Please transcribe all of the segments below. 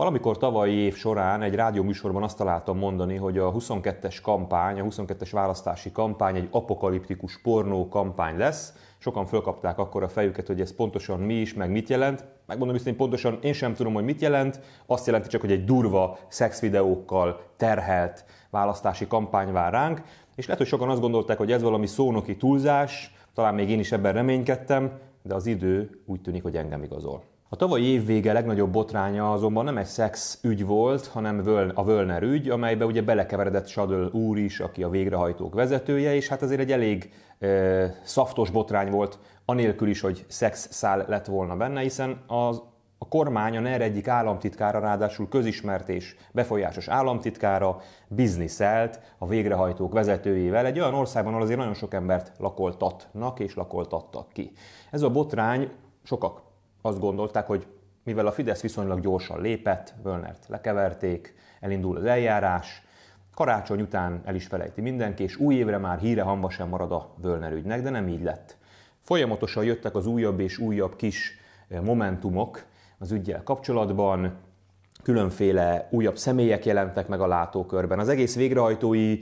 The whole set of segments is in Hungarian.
Valamikor tavalyi év során egy rádióműsorban azt találtam mondani, hogy a 22-es kampány, a 22-es választási kampány egy apokaliptikus pornó kampány lesz. Sokan fölkapták akkor a fejüket, hogy ez pontosan mi is, meg mit jelent. Megmondom őszintén, pontosan én sem tudom, hogy mit jelent. Azt jelenti csak, hogy egy durva szexvideókkal terhelt választási kampány vár ránk. És lehet, hogy sokan azt gondolták, hogy ez valami szónoki túlzás, talán még én is ebben reménykedtem, de az idő úgy tűnik, hogy engem igazol. A tavalyi év vége legnagyobb botránya azonban nem egy szex ügy volt, hanem a Völner ügy, amelybe ugye belekeveredett Sadl úr is, aki a végrehajtók vezetője, és hát azért egy elég e, szaftos botrány volt, anélkül is, hogy szex szál lett volna benne, hiszen az a kormány a NER egyik államtitkára, ráadásul közismert és befolyásos államtitkára bizniszelt a végrehajtók vezetőjével egy olyan országban, ahol azért nagyon sok embert lakoltatnak és lakoltattak ki. Ez a botrány sokak azt gondolták, hogy mivel a Fidesz viszonylag gyorsan lépett, Völnert lekeverték, elindul az eljárás, karácsony után el is felejti mindenki, és új évre már híre hamba sem marad a Völner ügynek, de nem így lett. Folyamatosan jöttek az újabb és újabb kis eh, momentumok az ügyjel kapcsolatban, különféle újabb személyek jelentek meg a látókörben. Az egész végrehajtói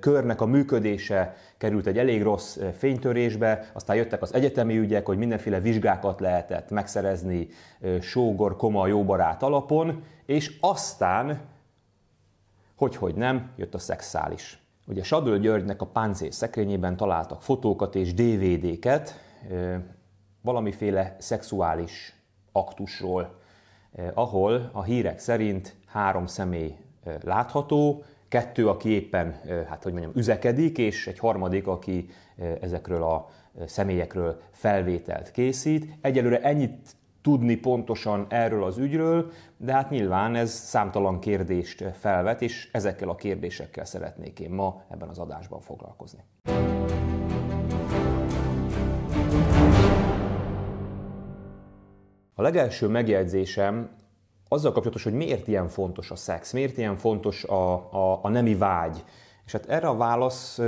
körnek a működése került egy elég rossz fénytörésbe, aztán jöttek az egyetemi ügyek, hogy mindenféle vizsgákat lehetett megszerezni sógor, koma, jóbarát alapon, és aztán, hogy hogy nem, jött a szexuális. Ugye Sadöl Györgynek a páncél szekrényében találtak fotókat és DVD-ket valamiféle szexuális aktusról, ahol a hírek szerint három személy eh, látható, kettő, aki éppen, eh, hát hogy mondjam, üzekedik, és egy harmadik, aki ezekről a személyekről felvételt készít. Egyelőre ennyit tudni pontosan erről az ügyről, de hát nyilván ez számtalan kérdést felvet, és ezekkel a kérdésekkel szeretnék én ma ebben az adásban foglalkozni. A legelső megjegyzésem azzal kapcsolatos, hogy miért ilyen fontos a szex, miért ilyen fontos a, a, a nemi vágy. És hát erre a válasz,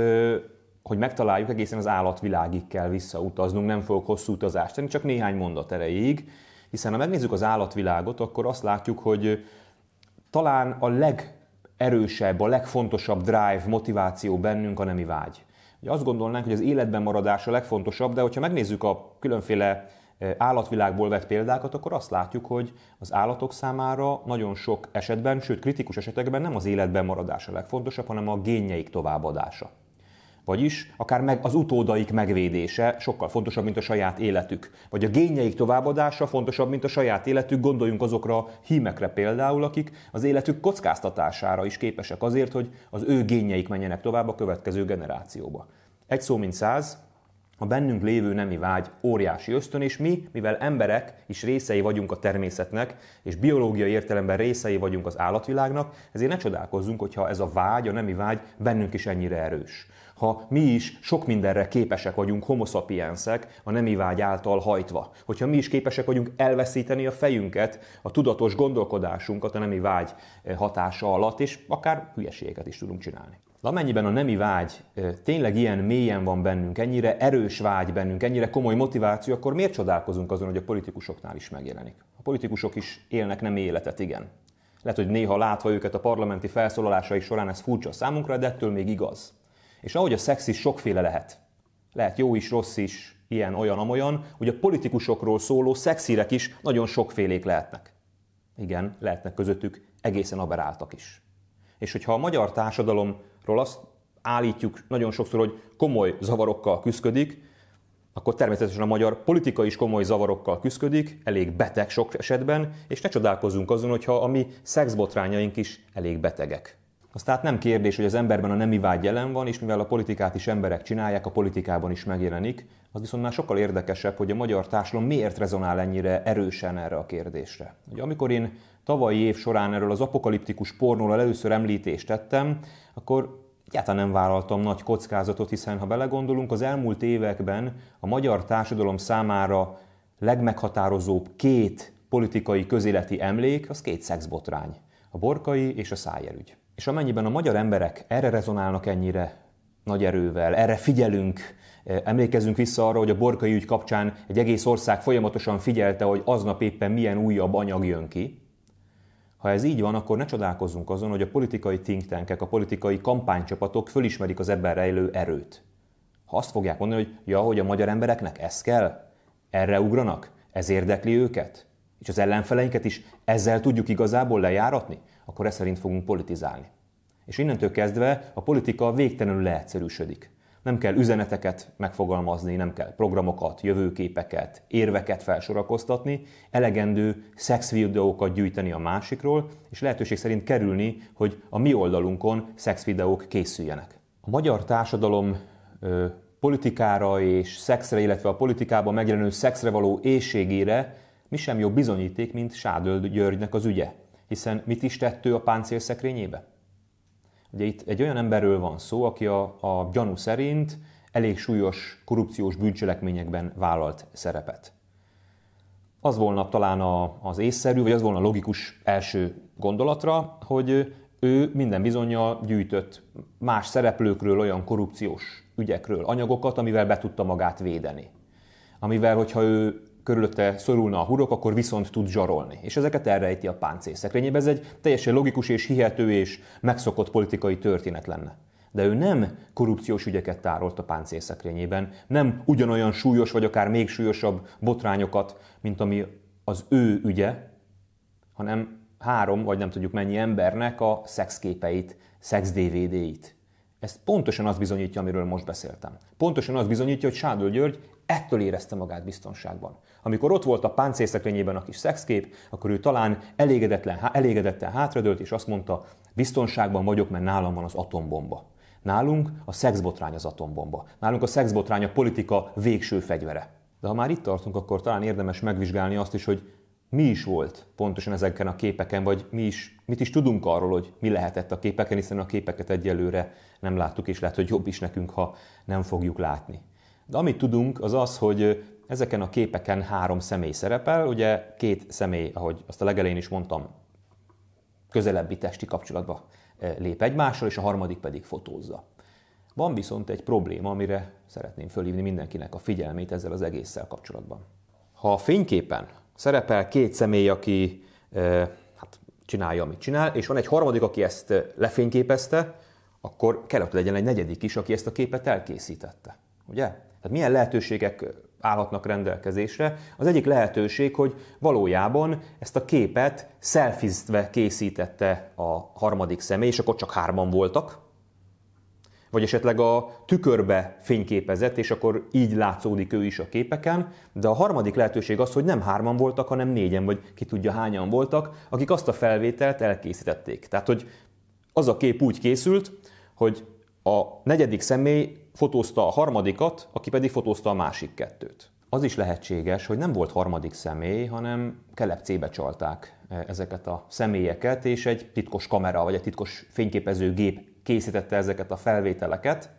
hogy megtaláljuk, egészen az állatvilágig kell visszautaznunk, nem fogok hosszú utazást tenni, csak néhány mondat erejéig, hiszen ha megnézzük az állatvilágot, akkor azt látjuk, hogy talán a legerősebb, a legfontosabb drive, motiváció bennünk a nemi vágy. Ugye azt gondolnánk, hogy az életben maradás a legfontosabb, de hogyha megnézzük a különféle állatvilágból vett példákat, akkor azt látjuk, hogy az állatok számára nagyon sok esetben, sőt kritikus esetekben nem az életben maradása legfontosabb, hanem a génjeik továbbadása. Vagyis akár meg az utódaik megvédése sokkal fontosabb, mint a saját életük. Vagy a génjeik továbbadása fontosabb, mint a saját életük. Gondoljunk azokra a hímekre például, akik az életük kockáztatására is képesek azért, hogy az ő génjeik menjenek tovább a következő generációba. Egy szó mint száz, a bennünk lévő nemi vágy óriási ösztön, és mi, mivel emberek is részei vagyunk a természetnek, és biológiai értelemben részei vagyunk az állatvilágnak, ezért ne csodálkozzunk, hogyha ez a vágy, a nemi vágy bennünk is ennyire erős. Ha mi is sok mindenre képesek vagyunk, homo sapiensek, a nemi vágy által hajtva. Hogyha mi is képesek vagyunk elveszíteni a fejünket, a tudatos gondolkodásunkat a nemi vágy hatása alatt, és akár hülyeségeket is tudunk csinálni. De amennyiben a nemi vágy tényleg ilyen mélyen van bennünk, ennyire erős vágy bennünk, ennyire komoly motiváció, akkor miért csodálkozunk azon, hogy a politikusoknál is megjelenik? A politikusok is élnek nem életet, igen. Lehet, hogy néha látva őket a parlamenti felszólalásai során ez furcsa számunkra, de ettől még igaz. És ahogy a szex is sokféle lehet. Lehet jó is, rossz is, ilyen, olyan, amolyan, hogy a politikusokról szóló szexírek is nagyon sokfélék lehetnek. Igen, lehetnek közöttük egészen aberáltak is. És hogyha a magyar társadalomról azt állítjuk nagyon sokszor, hogy komoly zavarokkal küzdik, akkor természetesen a magyar politika is komoly zavarokkal küzdik, elég beteg sok esetben, és ne csodálkozzunk azon, hogyha a mi szexbotrányaink is elég betegek. Az tehát nem kérdés, hogy az emberben a nemi vágy jelen van, és mivel a politikát is emberek csinálják, a politikában is megjelenik, az viszont már sokkal érdekesebb, hogy a magyar társadalom miért rezonál ennyire erősen erre a kérdésre. Ugye, amikor én tavalyi év során erről az apokaliptikus pornóról először említést tettem, akkor egyáltalán nem vállaltam nagy kockázatot, hiszen ha belegondolunk, az elmúlt években a magyar társadalom számára legmeghatározóbb két politikai közéleti emlék az két szexbotrány, a borkai és a szájerügy. És amennyiben a magyar emberek erre rezonálnak ennyire nagy erővel, erre figyelünk, e, emlékezünk vissza arra, hogy a borkai ügy kapcsán egy egész ország folyamatosan figyelte, hogy aznap éppen milyen újabb anyag jön ki, Ha ez így van, akkor ne csodálkozzunk azon, hogy a politikai think tankek, a politikai kampánycsapatok fölismerik az ebben rejlő erőt. Ha azt fogják mondani, hogy ja, hogy a magyar embereknek ez kell, erre ugranak, ez érdekli őket, és az ellenfeleinket is ezzel tudjuk igazából lejáratni, akkor ez szerint fogunk politizálni. És innentől kezdve a politika végtelenül leegyszerűsödik. Nem kell üzeneteket megfogalmazni, nem kell programokat, jövőképeket, érveket felsorakoztatni, elegendő szexvideókat gyűjteni a másikról, és lehetőség szerint kerülni, hogy a mi oldalunkon szexvideók készüljenek. A magyar társadalom ö, politikára és szexre, illetve a politikában megjelenő szexre való éjségére mi sem jobb bizonyíték, mint Sádöld Györgynek az ügye. Hiszen mit is tett ő a páncélszekrényébe? Ugye itt egy olyan emberről van szó, aki a, a gyanú szerint elég súlyos korrupciós bűncselekményekben vállalt szerepet. Az volna talán a, az észszerű, vagy az volna logikus első gondolatra, hogy ő minden bizonyal gyűjtött más szereplőkről, olyan korrupciós ügyekről anyagokat, amivel be tudta magát védeni. Amivel, hogyha ő körülötte szorulna a hurok, akkor viszont tud zsarolni. És ezeket elrejti a páncélszekrényébe. Ez egy teljesen logikus és hihető és megszokott politikai történet lenne. De ő nem korrupciós ügyeket tárolt a páncélszekrényében, nem ugyanolyan súlyos, vagy akár még súlyosabb botrányokat, mint ami az ő ügye, hanem három, vagy nem tudjuk mennyi embernek a szexképeit, szex DVD-it. Ez pontosan az bizonyítja, amiről most beszéltem. Pontosan az bizonyítja, hogy Sádő György ettől érezte magát biztonságban. Amikor ott volt a páncélszekrényében a kis szexkép, akkor ő talán elégedetlen, elégedetten hátradőlt, és azt mondta, biztonságban vagyok, mert nálam van az atombomba. Nálunk a szexbotrány az atombomba. Nálunk a szexbotrány a politika végső fegyvere. De ha már itt tartunk, akkor talán érdemes megvizsgálni azt is, hogy mi is volt pontosan ezeken a képeken, vagy mi is, mit is tudunk arról, hogy mi lehetett a képeken, hiszen a képeket egyelőre nem láttuk, és lehet, hogy jobb is nekünk, ha nem fogjuk látni. De amit tudunk, az az, hogy ezeken a képeken három személy szerepel, ugye két személy, ahogy azt a legelején is mondtam, közelebbi testi kapcsolatba lép egymással, és a harmadik pedig fotózza. Van viszont egy probléma, amire szeretném fölhívni mindenkinek a figyelmét ezzel az egésszel kapcsolatban. Ha a fényképen szerepel két személy, aki hát, csinálja, amit csinál, és van egy harmadik, aki ezt lefényképezte, akkor kellett legyen egy negyedik is, aki ezt a képet elkészítette. Ugye? Tehát milyen lehetőségek állhatnak rendelkezésre. Az egyik lehetőség, hogy valójában ezt a képet szelfiztve készítette a harmadik személy, és akkor csak hárman voltak, vagy esetleg a tükörbe fényképezett, és akkor így látszódik ő is a képeken, de a harmadik lehetőség az, hogy nem hárman voltak, hanem négyen, vagy ki tudja hányan voltak, akik azt a felvételt elkészítették. Tehát, hogy az a kép úgy készült, hogy a negyedik személy fotózta a harmadikat, aki pedig fotózta a másik kettőt. Az is lehetséges, hogy nem volt harmadik személy, hanem kelepcébe csalták e, ezeket a személyeket, és egy titkos kamera vagy egy titkos fényképező gép készítette ezeket a felvételeket.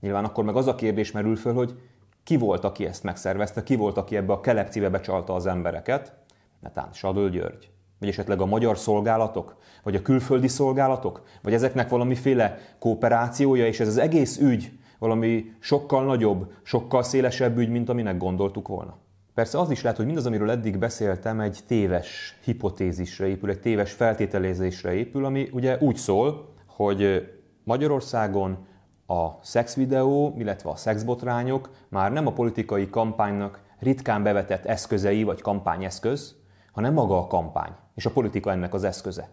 Nyilván akkor meg az a kérdés merül föl, hogy ki volt, aki ezt megszervezte, ki volt, aki ebbe a kelepcébe becsalta az embereket. Netán Sadöl György. Vagy esetleg a magyar szolgálatok, vagy a külföldi szolgálatok, vagy ezeknek valamiféle kooperációja, és ez az egész ügy valami sokkal nagyobb, sokkal szélesebb ügy, mint aminek gondoltuk volna. Persze az is lehet, hogy mindaz, amiről eddig beszéltem, egy téves hipotézisre épül, egy téves feltételezésre épül, ami ugye úgy szól, hogy Magyarországon a szexvideó, illetve a szexbotrányok már nem a politikai kampánynak ritkán bevetett eszközei vagy kampányeszköz, hanem maga a kampány, és a politika ennek az eszköze.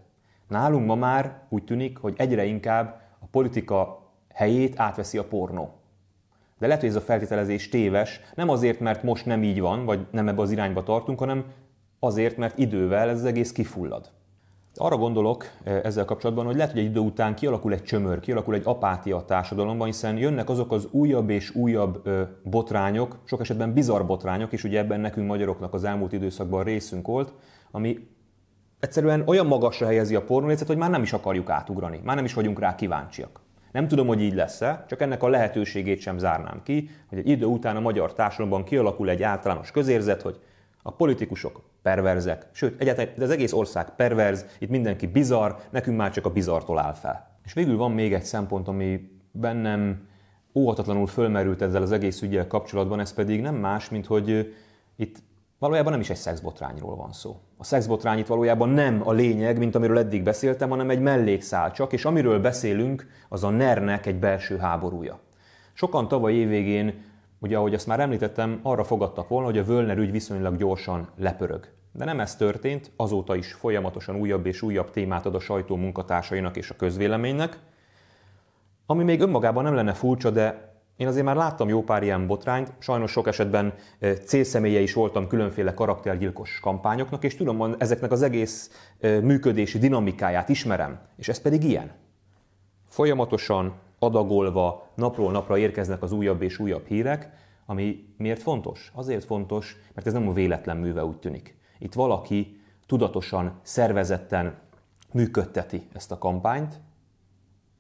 Nálunk ma már úgy tűnik, hogy egyre inkább a politika helyét átveszi a pornó. De lehet, hogy ez a feltételezés téves, nem azért, mert most nem így van, vagy nem ebbe az irányba tartunk, hanem azért, mert idővel ez az egész kifullad. Arra gondolok e, ezzel kapcsolatban, hogy lehet, hogy egy idő után kialakul egy csömör, kialakul egy apátia a társadalomban, hiszen jönnek azok az újabb és újabb botrányok, sok esetben bizarr botrányok, és ugye ebben nekünk magyaroknak az elmúlt időszakban részünk volt, ami egyszerűen olyan magasra helyezi a pornólécet, hogy már nem is akarjuk átugrani, már nem is vagyunk rá kíváncsiak. Nem tudom, hogy így lesz-e, csak ennek a lehetőségét sem zárnám ki, hogy egy idő után a magyar társadalomban kialakul egy általános közérzet, hogy a politikusok perverzek, sőt, egyáltalán az egész ország perverz, itt mindenki bizarr, nekünk már csak a bizartól áll fel. És végül van még egy szempont, ami bennem óhatatlanul fölmerült ezzel az egész ügyel kapcsolatban, ez pedig nem más, mint hogy itt valójában nem is egy szexbotrányról van szó. A szexbotrány itt valójában nem a lényeg, mint amiről eddig beszéltem, hanem egy mellékszál csak, és amiről beszélünk, az a NER-nek egy belső háborúja. Sokan tavaly évvégén, ugye ahogy azt már említettem, arra fogadtak volna, hogy a Völner ügy viszonylag gyorsan lepörög. De nem ez történt, azóta is folyamatosan újabb és újabb témát ad a sajtó munkatársainak és a közvéleménynek, ami még önmagában nem lenne furcsa, de én azért már láttam jó pár ilyen botrányt, sajnos sok esetben célszemélye is voltam különféle karaktergyilkos kampányoknak, és tudom, ezeknek az egész működési dinamikáját ismerem, és ez pedig ilyen. Folyamatosan, adagolva, napról napra érkeznek az újabb és újabb hírek, ami miért fontos? Azért fontos, mert ez nem a véletlen műve úgy tűnik. Itt valaki tudatosan, szervezetten működteti ezt a kampányt,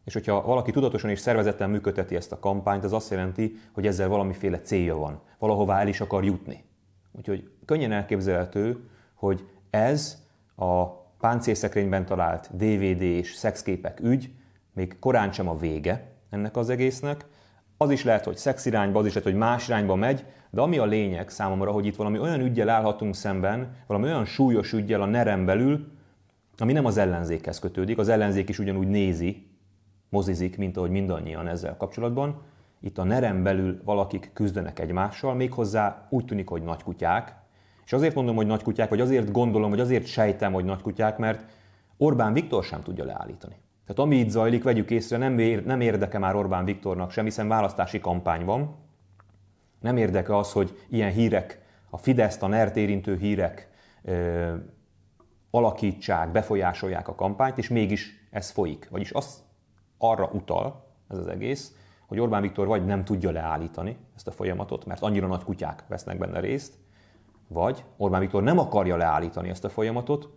és hogyha valaki tudatosan és szervezetten működteti ezt a kampányt, az azt jelenti, hogy ezzel valamiféle célja van, valahová el is akar jutni. Úgyhogy könnyen elképzelhető, hogy ez a páncélszekrényben talált DVD és szexképek ügy még korán sem a vége ennek az egésznek. Az is lehet, hogy szex irányba, az is lehet, hogy más irányba megy, de ami a lényeg számomra, hogy itt valami olyan ügyel állhatunk szemben, valami olyan súlyos ügyel a nerem belül, ami nem az ellenzékhez kötődik, az ellenzék is ugyanúgy nézi mozizik, mint ahogy mindannyian ezzel kapcsolatban. Itt a nerem belül valakik küzdenek egymással, méghozzá úgy tűnik, hogy nagy kutyák. És azért mondom, hogy nagy kutyák, vagy azért gondolom, vagy azért sejtem, hogy nagy kutyák, mert Orbán Viktor sem tudja leállítani. Tehát ami itt zajlik, vegyük észre, nem, ér, nem érdeke már Orbán Viktornak sem, hiszen választási kampány van. Nem érdeke az, hogy ilyen hírek, a Fideszt, a NERT érintő hírek ö, alakítsák, befolyásolják a kampányt, és mégis ez folyik. Vagyis azt arra utal ez az egész, hogy Orbán Viktor vagy nem tudja leállítani ezt a folyamatot, mert annyira nagy kutyák vesznek benne részt, vagy Orbán Viktor nem akarja leállítani ezt a folyamatot,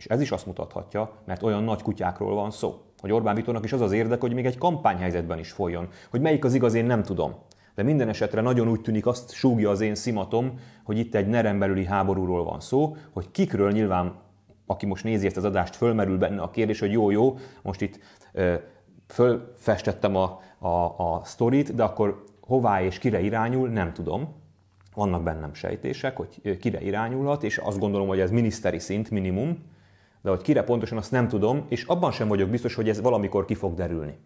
és ez is azt mutathatja, mert olyan nagy kutyákról van szó, hogy Orbán Viktornak is az az érdek, hogy még egy kampányhelyzetben is folyjon. Hogy melyik az igaz, én nem tudom. De minden esetre nagyon úgy tűnik, azt súgja az én szimatom, hogy itt egy nerem belüli háborúról van szó, hogy kikről nyilván, aki most nézi ezt az adást, fölmerül benne a kérdés, hogy jó-jó, most itt fölfestettem a, a, a sztorit, de akkor hová és kire irányul, nem tudom. Vannak bennem sejtések, hogy kire irányulhat, és azt gondolom, hogy ez miniszteri szint minimum, de hogy kire pontosan azt nem tudom, és abban sem vagyok biztos, hogy ez valamikor ki fog derülni.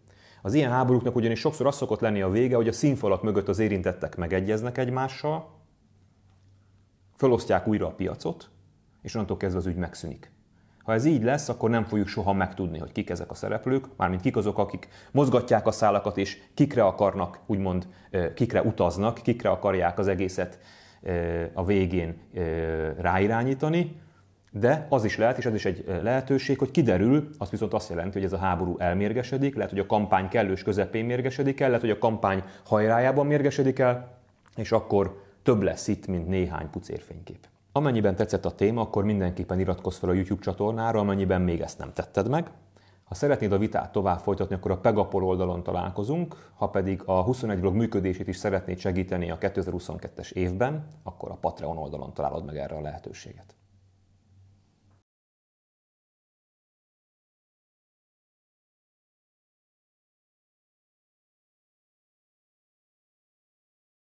Az ilyen háborúknak ugyanis sokszor az szokott lenni a vége, hogy a színfalak mögött az érintettek megegyeznek egymással, felosztják újra a piacot, és onnantól kezdve az ügy megszűnik. Ha ez így lesz, akkor nem fogjuk soha megtudni, hogy kik ezek a szereplők, mármint kik azok, akik mozgatják a szálakat, és kikre akarnak, úgymond, kikre utaznak, kikre akarják az egészet a végén ráirányítani, de az is lehet, és ez is egy lehetőség, hogy kiderül, az viszont azt jelenti, hogy ez a háború elmérgesedik, lehet, hogy a kampány kellős közepén mérgesedik el, lehet, hogy a kampány hajrájában mérgesedik el, és akkor több lesz itt, mint néhány pucérfénykép. Amennyiben tetszett a téma, akkor mindenképpen iratkozz fel a YouTube csatornára, amennyiben még ezt nem tetted meg. Ha szeretnéd a vitát tovább folytatni, akkor a Pegapol oldalon találkozunk, ha pedig a 21 blog működését is szeretnéd segíteni a 2022-es évben, akkor a Patreon oldalon találod meg erre a lehetőséget.